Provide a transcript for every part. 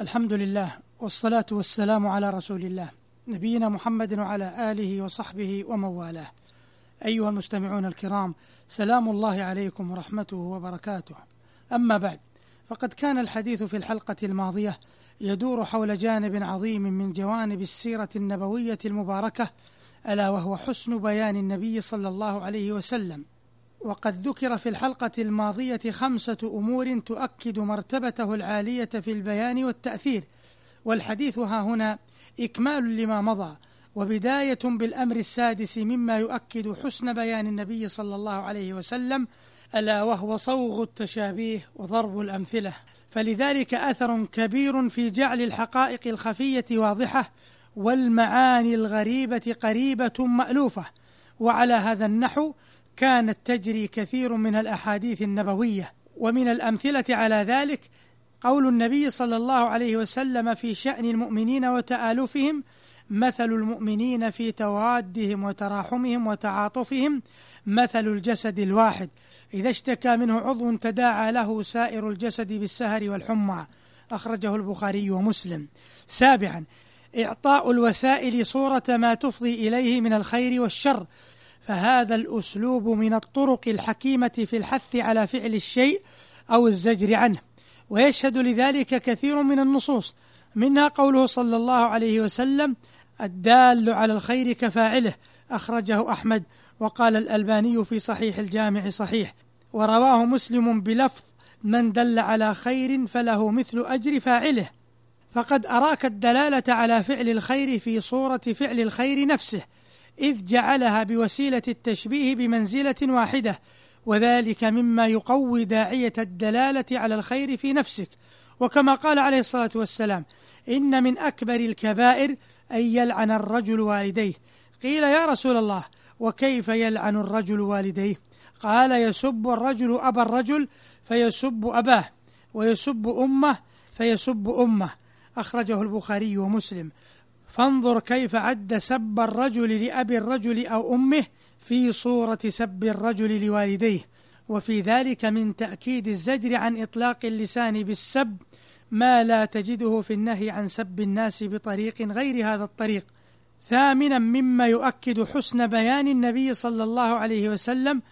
الحمد لله والصلاة والسلام على رسول الله نبينا محمد وعلى آله وصحبه ومن والاه أيها المستمعون الكرام سلام الله عليكم ورحمته وبركاته. أما بعد فقد كان الحديث في الحلقة الماضية يدور حول جانب عظيم من جوانب السيرة النبوية المباركة ألا وهو حسن بيان النبي صلى الله عليه وسلم. وقد ذكر في الحلقة الماضية خمسة أمور تؤكد مرتبته العالية في البيان والتأثير والحديث ها هنا إكمال لما مضى وبداية بالأمر السادس مما يؤكد حسن بيان النبي صلى الله عليه وسلم ألا وهو صوغ التشابيه وضرب الأمثلة. فلذلك أثر كبير في جعل الحقائق الخفية واضحة والمعاني الغريبة قريبة مألوفة وعلى هذا النحو كانت تجري كثير من الأحاديث النبوية ومن الأمثلة على ذلك قول النبي صلى الله عليه وسلم في شأن المؤمنين وتآلفهم مثل المؤمنين في توادهم وتراحمهم وتعاطفهم مثل الجسد الواحد. إذا اشتكى منه عضو تداعى له سائر الجسد بالسهر والحمى. أخرجه البخاري ومسلم. سابعا إعطاء الوسائل صورة ما تفضي إليه من الخير والشر. فهذا الأسلوب من الطرق الحكيمة في الحث على فعل الشيء أو الزجر عنه ويشهد لذلك كثير من النصوص منها قوله صلى الله عليه وسلم الدال على الخير كفاعله أخرجه أحمد وقال الألباني في صحيح الجامع صحيح ورواه مسلم بلفظ من دل على خير فله مثل أجر فاعله فقد أراك الدلالة على فعل الخير في صورة فعل الخير نفسه إذ جعلها بوسيلة التشبيه بمنزلة واحدة وذلك مما يقوي داعية الدلالة على الخير في نفسك. وكما قال عليه الصلاة والسلام إن من أكبر الكبائر أن يلعن الرجل والديه. قيل يا رسول الله وكيف يلعن الرجل والديه؟ قال يسب الرجل أبا الرجل فيسب أباه ويسب أمه فيسب أمه. أخرجه البخاري ومسلم. فانظر كيف عد سب الرجل لأبي الرجل أو أمه في صورة سب الرجل لوالديه. وفي ذلك من تأكيد الزجر عن إطلاق اللسان بالسب ما لا تجده في النهي عن سب الناس بطريق غير هذا الطريق. ثامنا مما يؤكد حسن بيان النبي صلى الله عليه وسلم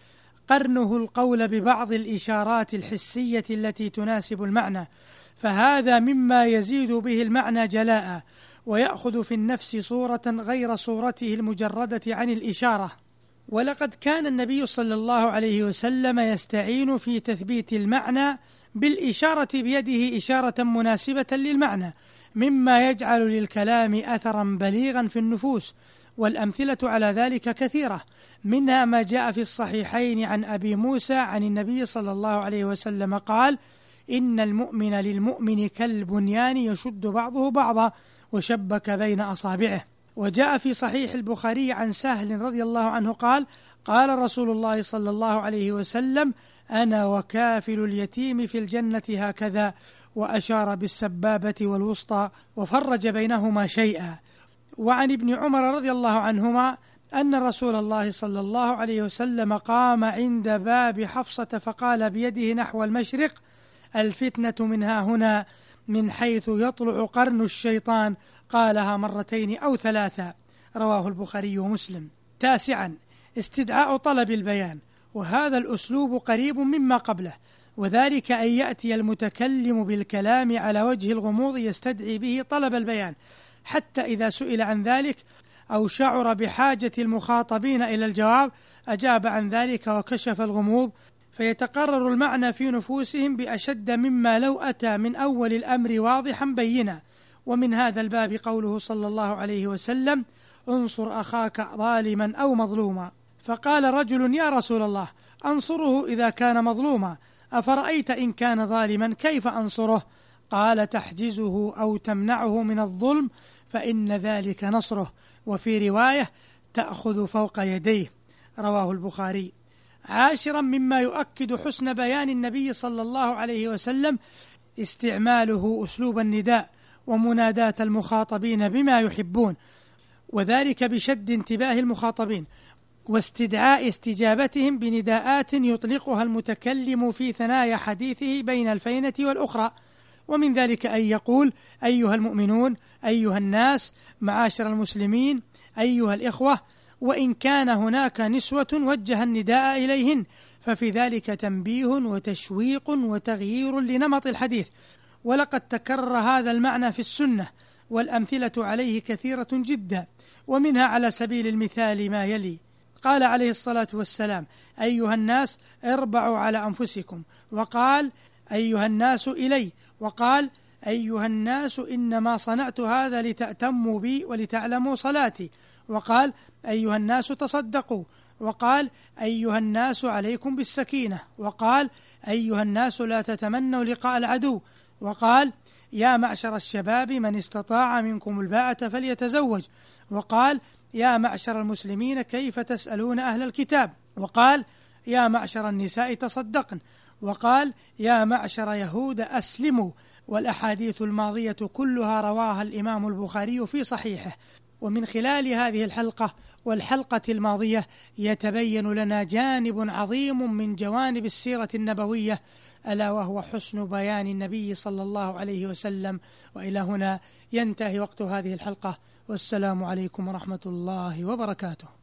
قرنه القول ببعض الإشارات الحسية التي تناسب المعنى. فهذا مما يزيد به المعنى جلاء. ويأخذ في النفس صورة غير صورته المجردة عن الإشارة. ولقد كان النبي صلى الله عليه وسلم يستعين في تثبيت المعنى بالإشارة بيده إشارة مناسبة للمعنى مما يجعل للكلام أثرا بليغا في النفوس والأمثلة على ذلك كثيرة منها ما جاء في الصحيحين عن أبي موسى عن النبي صلى الله عليه وسلم قال إن المؤمن للمؤمن كالبنيان يشد بعضه بعضا وشبك بين أصابعه. وجاء في صحيح البخاري عن سهل رضي الله عنه قال قال رسول الله صلى الله عليه وسلم أنا وكافل اليتيم في الجنة هكذا. وأشار بالسبابة والوسطى وفرج بينهما شيئا. وعن ابن عمر رضي الله عنهما أن رسول الله صلى الله عليه وسلم قام عند باب حفصة فقال بيده نحو المشرق الفتنة منها هنا. من حيث يطلع قرن الشيطان قالها مرتين أو ثلاثا رواه البخاري ومسلم. تاسعا استدعاء طلب البيان وهذا الأسلوب قريب مما قبله وذلك أن يأتي المتكلم بالكلام على وجه الغموض يستدعي به طلب البيان حتى إذا سئل عن ذلك أو شعر بحاجة المخاطبين إلى الجواب أجاب عن ذلك وكشف الغموض فيتقرر المعنى في نفوسهم بأشد مما لو أتى من أول الأمر واضحا بينا. ومن هذا الباب قوله صلى الله عليه وسلم انصر أخاك ظالما أو مظلوما. فقال رجل يا رسول الله أنصره إذا كان مظلوما. أفرأيت إن كان ظالما كيف أنصره؟ قال تحجزه أو تمنعه من الظلم فإن ذلك نصره. وفي رواية تأخذ فوق يديه. رواه البخاري. عاشرا مما يؤكد حسن بيان النبي صلى الله عليه وسلم استعماله أسلوب النداء ومناداة المخاطبين بما يحبون وذلك بشد انتباه المخاطبين واستدعاء استجابتهم بنداءات يطلقها المتكلم في ثنايا حديثه بين الفينة والأخرى. ومن ذلك أن يقول أيها المؤمنون أيها الناس معاشر المسلمين أيها الإخوة وإن كان هناك نسوة وجه النداء إليهن ففي ذلك تنبيه وتشويق وتغيير لنمط الحديث. ولقد تكرر هذا المعنى في السنة والأمثلة عليه كثيرة جدا ومنها على سبيل المثال ما يلي. قال عليه الصلاة والسلام أيها الناس اربعوا على أنفسكم. وقال أيها الناس إلي. وقال أيها الناس إنما صنعت هذا لتأتموا بي ولتعلموا صلاتي. وقال أيها الناس تصدقوا. وقال أيها الناس عليكم بالسكينة. وقال أيها الناس لا تتمنوا لقاء العدو. وقال يا معشر الشباب من استطاع منكم الباءة فليتزوج. وقال يا معشر المسلمين كيف تسألون أهل الكتاب. وقال يا معشر النساء تصدقن. وقال يا معشر يهود أسلموا. والأحاديث الماضية كلها رواها الإمام البخاري في صحيحه. ومن خلال هذه الحلقة والحلقة الماضية يتبين لنا جانب عظيم من جوانب السيرة النبوية ألا وهو حسن بيان النبي صلى الله عليه وسلم. وإلى هنا ينتهي وقت هذه الحلقة. والسلام عليكم ورحمة الله وبركاته.